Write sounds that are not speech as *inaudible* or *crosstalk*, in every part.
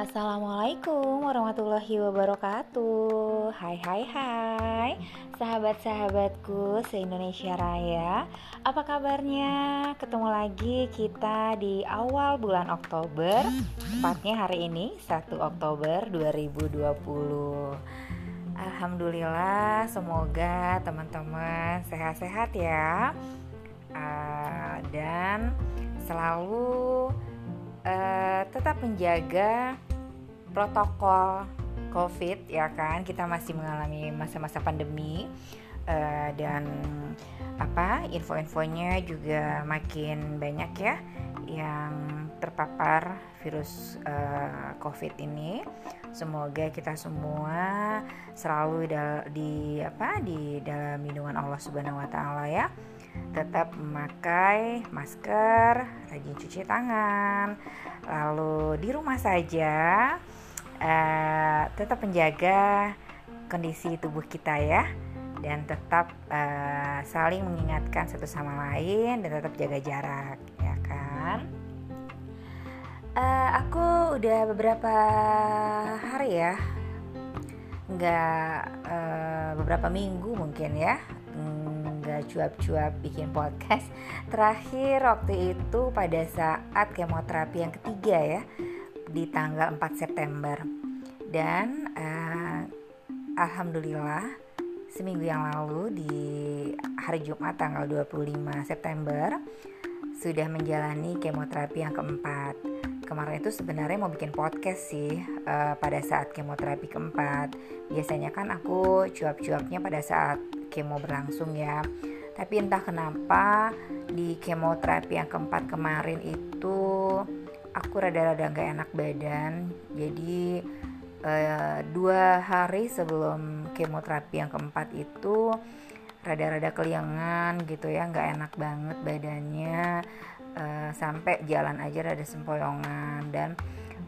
Assalamualaikum warahmatullahi wabarakatuh. Hai hai hai. Sahabat-sahabatku se-Indonesia Raya Apa kabarnya? Ketemu lagi kita di awal bulan Oktober Tepatnya hari ini 1 Oktober 2020 Alhamdulillah semoga teman-teman sehat-sehat ya. Uh, Dan selalu uh, tetap menjaga protokol COVID ya kan? Kita masih mengalami masa-masa pandemi uh, dan apa info-infonya juga makin banyak ya yang terpapar virus uh, COVID ini. Semoga kita semua selalu di apa di dalam lindungan Allah Subhanahu wa taala ya. Tetap memakai masker, rajin cuci tangan, lalu di rumah saja uh, tetap menjaga kondisi tubuh kita ya dan tetap uh, saling mengingatkan satu sama lain dan tetap jaga jarak ya kan? Uh, aku udah beberapa hari ya nggak uh, beberapa minggu mungkin ya nggak cuap-cuap bikin podcast. Terakhir waktu itu pada saat kemoterapi yang ketiga ya di tanggal 4 September. Dan uh, alhamdulillah seminggu yang lalu di hari Jumat tanggal 25 September sudah menjalani kemoterapi yang keempat. Kemarin itu sebenarnya mau bikin podcast sih uh, pada saat kemoterapi keempat. Biasanya kan aku cuap-cuapnya pada saat kemo berlangsung ya. Tapi entah kenapa di kemoterapi yang keempat kemarin itu aku rada-rada gak enak badan. Jadi uh, dua hari sebelum kemoterapi yang keempat itu rada-rada keliangan gitu ya nggak enak banget badannya. Uh, sampai jalan aja rada sempoyongan. Dan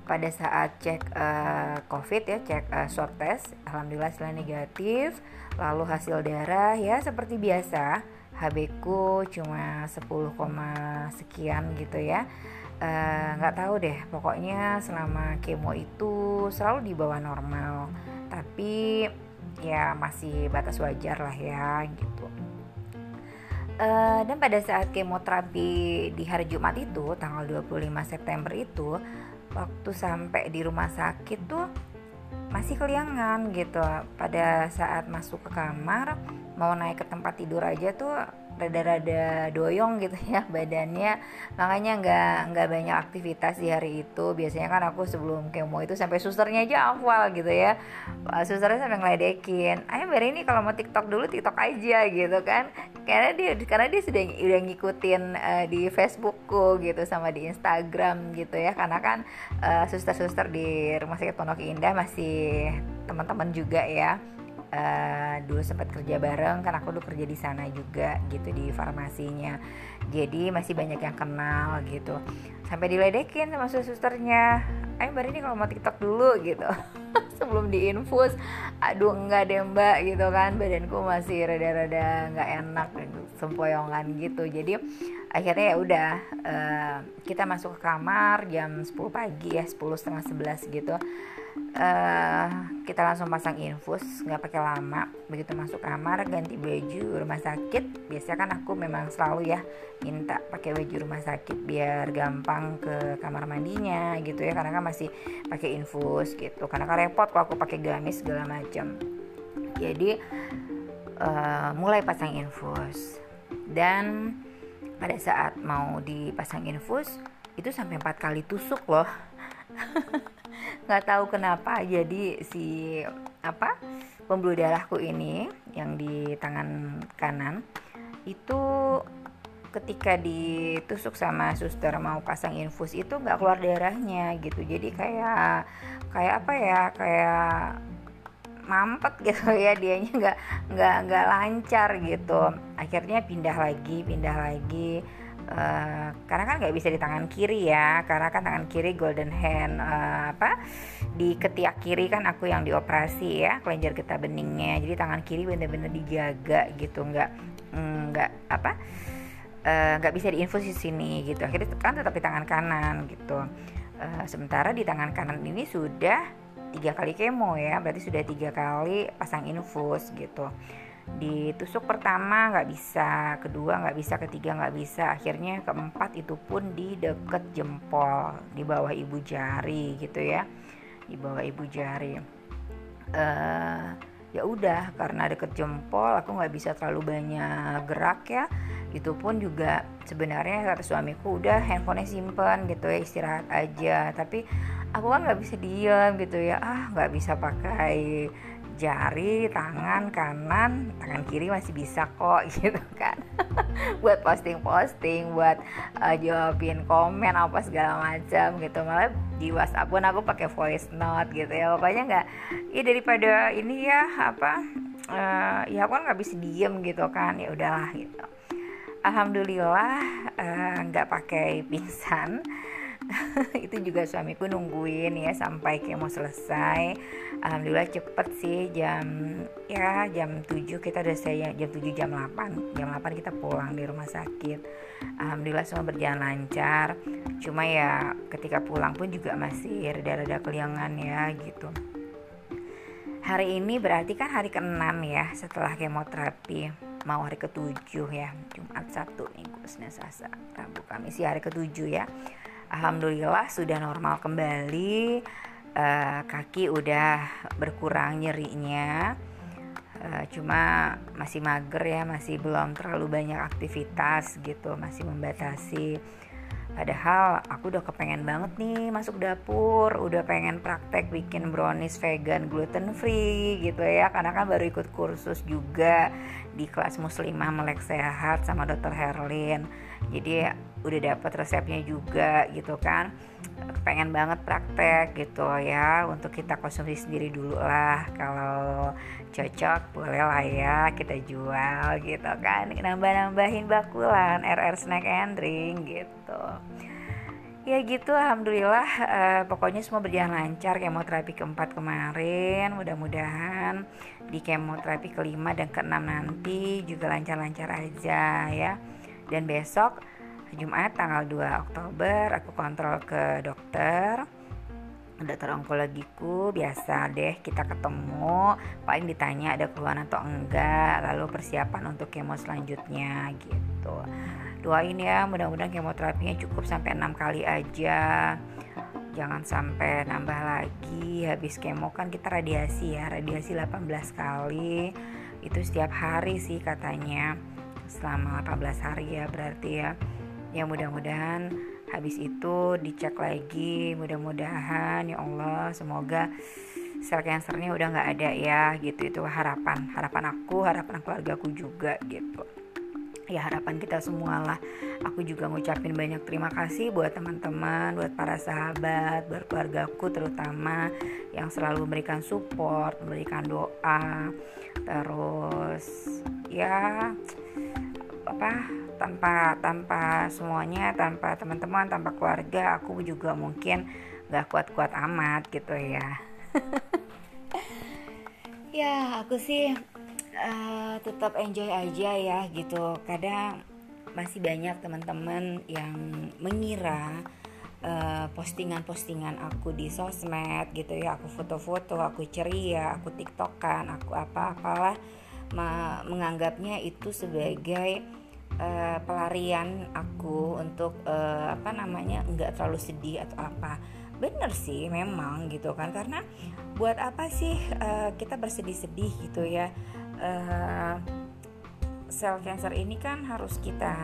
pada saat cek uh, covid ya cek uh, swab test alhamdulillah hasilnya negatif. Lalu hasil darah ya seperti biasa. HB ku cuma 10, sekian gitu ya nggak uh, tahu deh. Pokoknya selama kemo itu selalu di bawah normal. Tapi ya masih batas wajar lah ya gitu. Uh, dan pada saat kemoterapi di hari Jumat itu tanggal 25 September itu waktu sampai di rumah sakit tuh masih keliangan gitu. Pada saat masuk ke kamar mau naik ke tempat tidur aja tuh rada-rada doyong gitu ya *laughs* badannya. Makanya nggak nggak banyak aktivitas di hari itu. Biasanya kan aku sebelum kemo itu sampai susternya aja awal gitu ya. Susternya sampai ngeledekin. Ayo beri ini kalau mau tiktok dulu tiktok aja gitu kan. Karena dia karena dia sudah udah ngikutin uh, di Facebookku gitu sama di Instagram gitu ya. Karena kan uh, suster-suster di rumah sakit Pondok Indah masih teman-teman juga ya uh, dulu sempat kerja bareng kan aku dulu kerja di sana juga gitu di farmasinya. Jadi masih banyak yang kenal gitu. Sampai diledekin sama susternya ayo mbak ini kalau mau tiktok dulu gitu. *laughs* Sebelum diinfus aduh enggak deh mbak gitu kan. Badanku masih rada-rada nggak enak sempoyongan gitu. Jadi akhirnya ya udah uh, kita masuk ke kamar jam 10 pagi ya 10 setengah 11 gitu uh, kita langsung pasang infus nggak pakai lama. Begitu masuk kamar ganti baju rumah sakit. Biasanya kan aku memang selalu ya minta pakai baju rumah sakit biar gampang ke kamar mandinya gitu ya. Karena kan masih pakai infus gitu. Karena kan repot kalau aku pakai gamis segala macam. Jadi uh, mulai pasang infus. Dan pada saat mau dipasang infus itu sampai empat kali tusuk loh *laughs* nggak tahu kenapa jadi si apa pembuluh darahku ini yang di tangan kanan itu ketika ditusuk sama suster mau pasang infus itu nggak keluar darahnya gitu. Jadi kayak kayak apa ya kayak mampet gitu *laughs* ya dianya nggak nggak nggak lancar gitu. Akhirnya pindah lagi pindah lagi uh, karena kan nggak bisa di tangan kiri ya karena kan tangan kiri golden hand uh, apa di ketiak kiri kan aku yang dioperasi ya kelenjar getah beningnya. Jadi tangan kiri bener-bener dijaga gitu nggak nggak apa eh, nggak uh, bisa diinfus di sini gitu. Akhirnya kan tetap di tangan kanan gitu. Uh, sementara di tangan kanan ini sudah tiga kali kemo ya berarti sudah tiga kali pasang infus gitu ditusuk pertama nggak bisa. Kedua nggak bisa. Ketiga nggak bisa. Akhirnya keempat itu pun di deket jempol di bawah ibu jari gitu ya. Di bawah ibu jari. Uh, ya udah karena deket jempol aku nggak bisa terlalu banyak gerak ya. Itu pun juga sebenarnya kata suamiku udah handphonenya simpen gitu ya istirahat aja. Tapi aku kan nggak bisa diem gitu ya. Ah nggak bisa pakai jari tangan kanan tangan kiri masih bisa kok *laughs* gitu kan. Buat posting-posting buat uh, jawabin komen apa segala macam gitu. Malah di WhatsApp pun aku pakai voice note gitu ya. Pokoknya nggak ya daripada ini ya apa uh, ya aku kan nggak bisa diem gitu kan. Ya udahlah gitu. Alhamdulillah eh, nggak uh, pakai pingsan *laughs* itu juga suamiku nungguin ya sampai kemo selesai. Alhamdulillah cepet sih jam ya jam 7 kita udah saya jam 7 jam 8 jam 8 kita pulang di rumah sakit. Alhamdulillah semua berjalan lancar. Cuma ya ketika pulang pun juga masih rada-rada keliangan ya gitu. Hari ini berarti kan hari ke-6 ya setelah kemoterapi. Mau hari ketujuh ya Jumat Sabtu Minggu Senin Selasa Rabu Kamis. Ya hari ketujuh ya Alhamdulillah sudah normal kembali uh, kaki udah berkurang nyerinya uh, cuma masih mager ya masih belum terlalu banyak aktivitas gitu masih membatasi Padahal aku udah kepengen banget nih masuk dapur, udah pengen praktek bikin brownies vegan gluten free gitu ya. Karena kan baru ikut kursus juga di kelas muslimah melek sehat sama dokter Herlin. Jadi udah dapat resepnya juga gitu kan. Pengen banget praktek gitu ya untuk kita konsumsi sendiri dulu lah. Kalau cocok boleh lah ya kita jual gitu kan. Nambah-nambahin bakulan RR snack and drink gitu. Ya gitu alhamdulillah uh, pokoknya semua berjalan lancar kemoterapi keempat kemarin. Mudah-mudahan di kemoterapi kelima dan keenam nanti juga lancar-lancar aja ya. Dan besok Jumat tanggal 2 Oktober aku kontrol ke dokter. Dokter onkologiku biasa deh kita ketemu. Paling ditanya ada keluhan atau enggak lalu persiapan untuk kemo selanjutnya gitu. Doain ya mudah-mudahan kemoterapinya cukup sampai enam kali aja. Jangan sampai nambah lagi habis kemo kan kita radiasi ya radiasi 18 kali. Itu setiap hari sih katanya selama 18 hari ya berarti ya ya mudah-mudahan habis itu dicek lagi mudah-mudahan ya Allah semoga sel cancernya udah nggak ada ya gitu. Itu harapan harapan aku harapan keluarga aku juga gitu. Ya harapan kita semua lah aku juga ngucapin banyak terima kasih buat teman-teman buat para sahabat buat keluargaku terutama yang selalu memberikan support memberikan doa. Terus ya apa tanpa tanpa semuanya tanpa teman-teman tanpa keluarga aku juga mungkin gak kuat-kuat amat gitu ya. *laughs* Ya aku sih uh, tetap enjoy aja ya gitu. Kadang masih banyak teman-teman yang mengira postingan postingan-postingan aku di sosmed gitu ya. Aku foto-foto aku ceria aku tiktokan aku apa-apalah menganggapnya itu sebagai uh, pelarian aku untuk uh, apa namanya nggak terlalu sedih atau apa. Bener sih memang gitu kan. Karena buat apa sih uh, kita bersedih-sedih gitu ya? Uh, sel cancer ini kan harus kita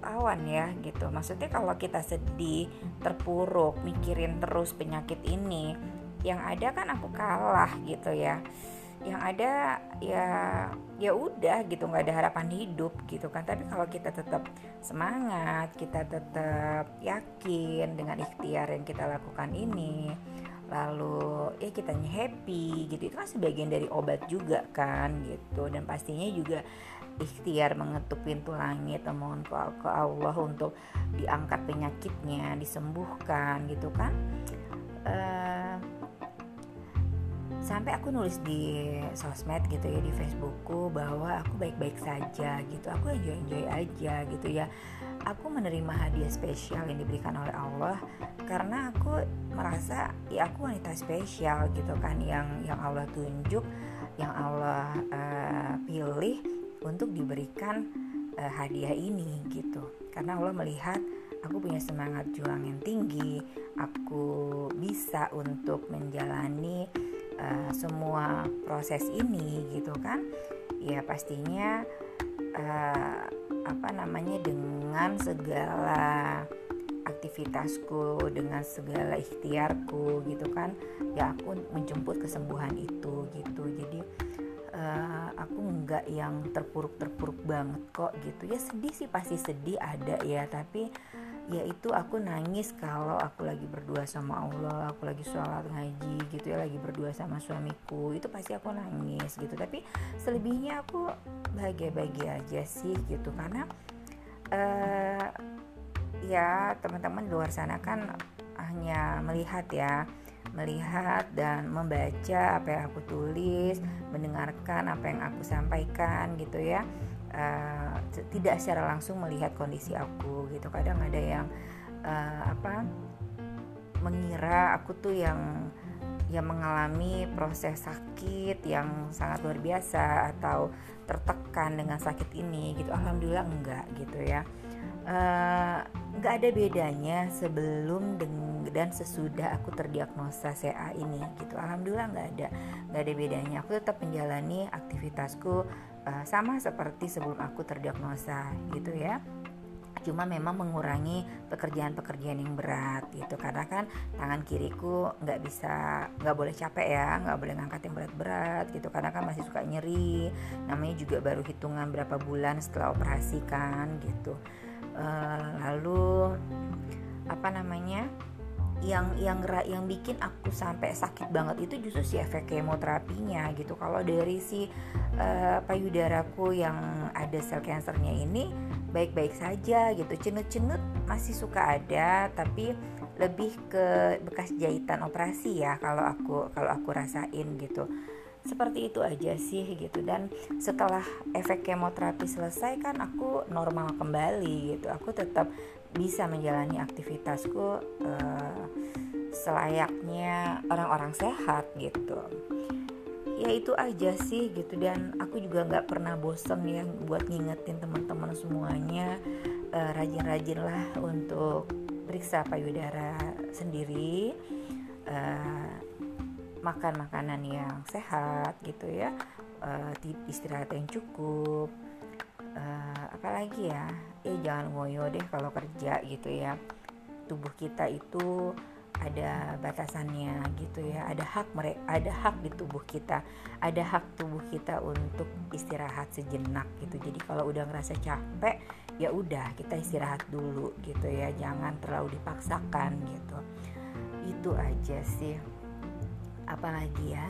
lawan ya gitu. Maksudnya kalau kita sedih terpuruk mikirin terus penyakit ini yang ada kan aku kalah gitu ya yang ada ya ya udah gitu nggak ada harapan hidup gitu kan. Tapi kalau kita tetap semangat kita tetap yakin dengan ikhtiar yang kita lakukan ini lalu ya kitanya happy gitu itu kan sebagian dari obat juga kan gitu. Dan pastinya juga ikhtiar mengetuk pintu langit mohon ke, ke Allah untuk diangkat penyakitnya disembuhkan gitu kan. Uh, sampai aku nulis di sosmed gitu ya di Facebookku bahwa aku baik-baik saja gitu. Aku enjoy enjoy aja gitu ya. Aku menerima hadiah spesial yang diberikan oleh Allah karena aku merasa ya aku wanita spesial gitu kan yang yang Allah tunjuk yang Allah uh, pilih untuk diberikan uh, hadiah ini gitu. Karena Allah melihat aku punya semangat juang yang tinggi aku bisa untuk menjalani uh, semua proses ini gitu kan ya pastinya uh, apa namanya dengan segala aktivitasku dengan segala ikhtiarku gitu kan ya aku menjemput kesembuhan itu gitu. Jadi uh, aku nggak yang terpuruk-terpuruk banget kok gitu. Ya sedih sih pasti sedih ada ya tapi ya itu aku nangis kalau aku lagi berdua sama Allah aku lagi sholat ngaji gitu ya lagi berdua sama suamiku itu pasti aku nangis gitu tapi selebihnya aku bahagia-bahagia aja sih gitu karena uh, ya teman-teman luar sana kan hanya melihat ya melihat dan membaca apa yang aku tulis, mendengarkan apa yang aku sampaikan gitu ya. Uh, tidak secara langsung melihat kondisi aku gitu. Kadang ada yang uh, apa mengira aku tuh yang yang mengalami proses sakit yang sangat luar biasa atau tertekan dengan sakit ini gitu. Alhamdulillah enggak gitu ya. Uh, nggak ada bedanya sebelum dan sesudah aku terdiagnosa CA ini gitu alhamdulillah nggak ada nggak ada bedanya aku tetap menjalani aktivitasku uh, sama seperti sebelum aku terdiagnosa gitu ya. Cuma memang mengurangi pekerjaan-pekerjaan yang berat gitu. Karena kan tangan kiriku nggak bisa nggak boleh capek ya nggak boleh ngangkat yang berat-berat gitu. Karena kan masih suka nyeri. Namanya juga baru hitungan berapa bulan setelah operasi kan gitu. Uh, lalu apa namanya yang yang yang bikin aku sampai sakit banget itu justru si efek kemoterapinya gitu. Kalau dari si uh, payudaraku yang ada sel kansernya ini baik-baik saja gitu. Cenut-cenut masih suka ada tapi lebih ke bekas jahitan operasi ya kalau aku kalau aku rasain gitu. Seperti itu aja sih gitu. Dan setelah efek kemoterapi selesai kan aku normal kembali gitu. Aku tetap bisa menjalani aktivitasku uh, selayaknya orang-orang sehat gitu. Ya itu aja sih gitu dan aku juga nggak pernah bosen ya buat ngingetin teman-teman semuanya. Uh, rajin-rajin lah untuk periksa payudara sendiri uh, makan makanan yang sehat gitu ya uh, istirahat yang cukup apalagi ya? Eh jangan ngoyo deh kalau kerja gitu ya. Tubuh kita itu ada batasannya gitu ya. Ada hak mereka ada hak di tubuh kita. Ada hak tubuh kita untuk istirahat sejenak gitu. Jadi kalau udah ngerasa capek ya udah kita istirahat dulu gitu ya. Jangan terlalu dipaksakan gitu. Itu aja sih. Apalagi ya?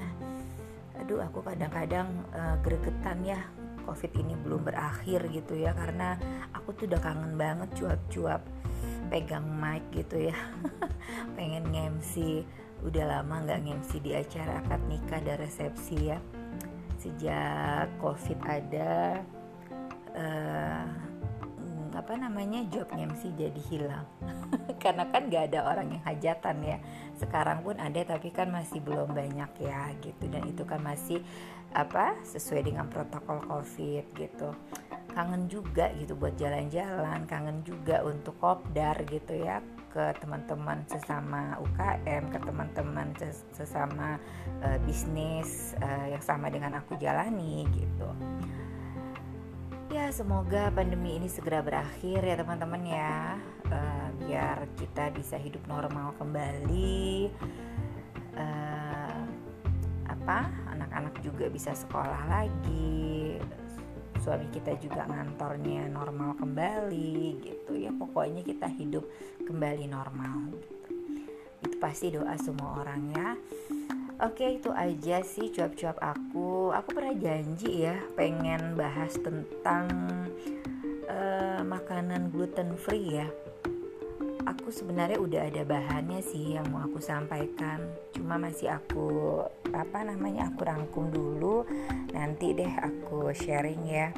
Aduh aku kadang-kadang uh, gregetan ya covid ini belum berakhir gitu ya karena aku tuh udah kangen banget cuap-cuap pegang mic gitu ya. *laughs* Pengen ngemsi udah lama nggak ngemsi di acara akad nikah dan resepsi ya. Sejak covid ada uh, apa namanya job ngemsi jadi hilang. *laughs* Karena kan gak ada orang yang hajatan ya. Sekarang pun ada tapi kan masih belum banyak ya gitu. Dan itu kan masih apa sesuai dengan protokol covid gitu. Kangen juga gitu buat jalan-jalan kangen juga untuk kopdar gitu ya ke teman-teman sesama UKM ke teman-teman sesama uh, bisnis uh, yang sama dengan aku jalani gitu. Ya semoga pandemi ini segera berakhir ya teman-teman ya. Uh, biar kita bisa hidup normal kembali. Uh, apa anak-anak juga bisa sekolah lagi suami kita juga ngantornya normal kembali gitu ya. Pokoknya kita hidup kembali normal gitu. itu pasti doa semua orang ya Oke itu aja sih cuap-cuap aku. Aku pernah janji ya pengen bahas tentang uh, makanan gluten free ya aku sebenarnya udah ada bahannya sih yang mau aku sampaikan. Cuma masih aku apa namanya aku rangkum dulu. Nanti deh aku sharing ya.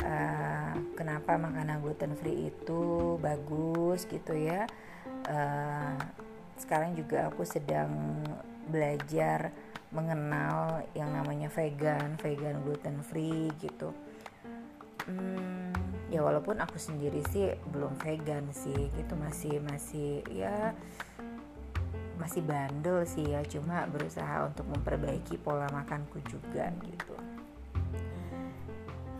Uh, kenapa makanan gluten free itu bagus gitu ya. Uh, sekarang juga aku sedang belajar mengenal yang namanya vegan vegan gluten free gitu. Hmm, ya walaupun aku sendiri sih belum vegan sih gitu masih masih ya masih bandel sih ya cuma berusaha untuk memperbaiki pola makanku juga gitu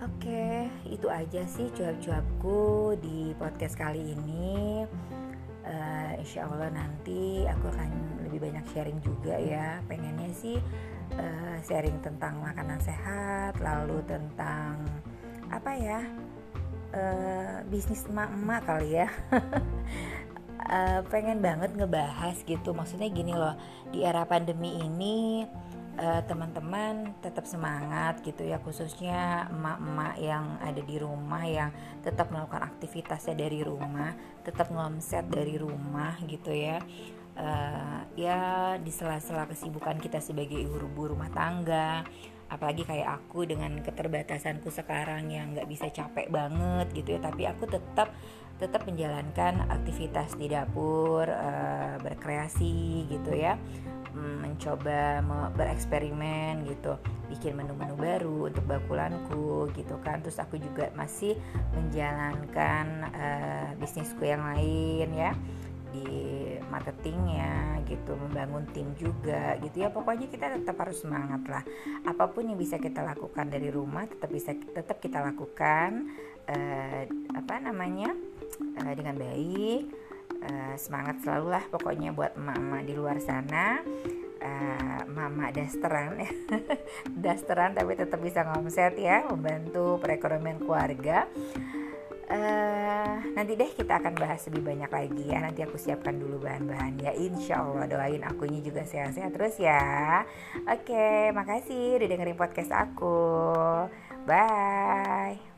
Oke, itu aja sih cuap-cuapku di podcast kali ini. Uh, insya Allah nanti aku akan lebih banyak sharing juga ya. Pengennya sih uh, sharing tentang makanan sehat, lalu tentang apa ya uh, bisnis emak-emak kali ya. Uh, *laughs* pengen banget ngebahas gitu. Maksudnya gini loh di era pandemi ini uh, teman-teman tetap semangat gitu ya khususnya emak-emak yang ada di rumah yang tetap melakukan aktivitasnya dari rumah tetap ngomset dari rumah gitu ya. Uh, ya di sela-sela kesibukan kita sebagai ibu rumah tangga apalagi kayak aku dengan keterbatasanku sekarang yang nggak bisa capek banget gitu ya. Tapi aku tetap tetap menjalankan aktivitas di dapur uh, berkreasi gitu ya. Mm, mencoba bereksperimen gitu. Bikin menu-menu baru untuk bakulanku gitu kan. Terus aku juga masih menjalankan uh, bisnisku yang lain ya. Di marketingnya gitu membangun tim juga gitu ya. Pokoknya kita tetap harus semangat lah. Apa pun yang bisa kita lakukan dari rumah tetap bisa tetap kita lakukan uh, apa namanya uh, dengan baik uh, semangat selalu lah pokoknya buat emak-emak di luar sana. Uh, mama dasteran *laughs* dasteran tapi tetap bisa ngomset ya membantu perekonomian keluarga uh, nanti deh kita akan bahas lebih banyak lagi ya. Nanti aku siapkan dulu bahan-bahan ya. Insya Allah doain akunya juga sehat-sehat terus ya. Oke makasih udah dengerin podcast aku. Bye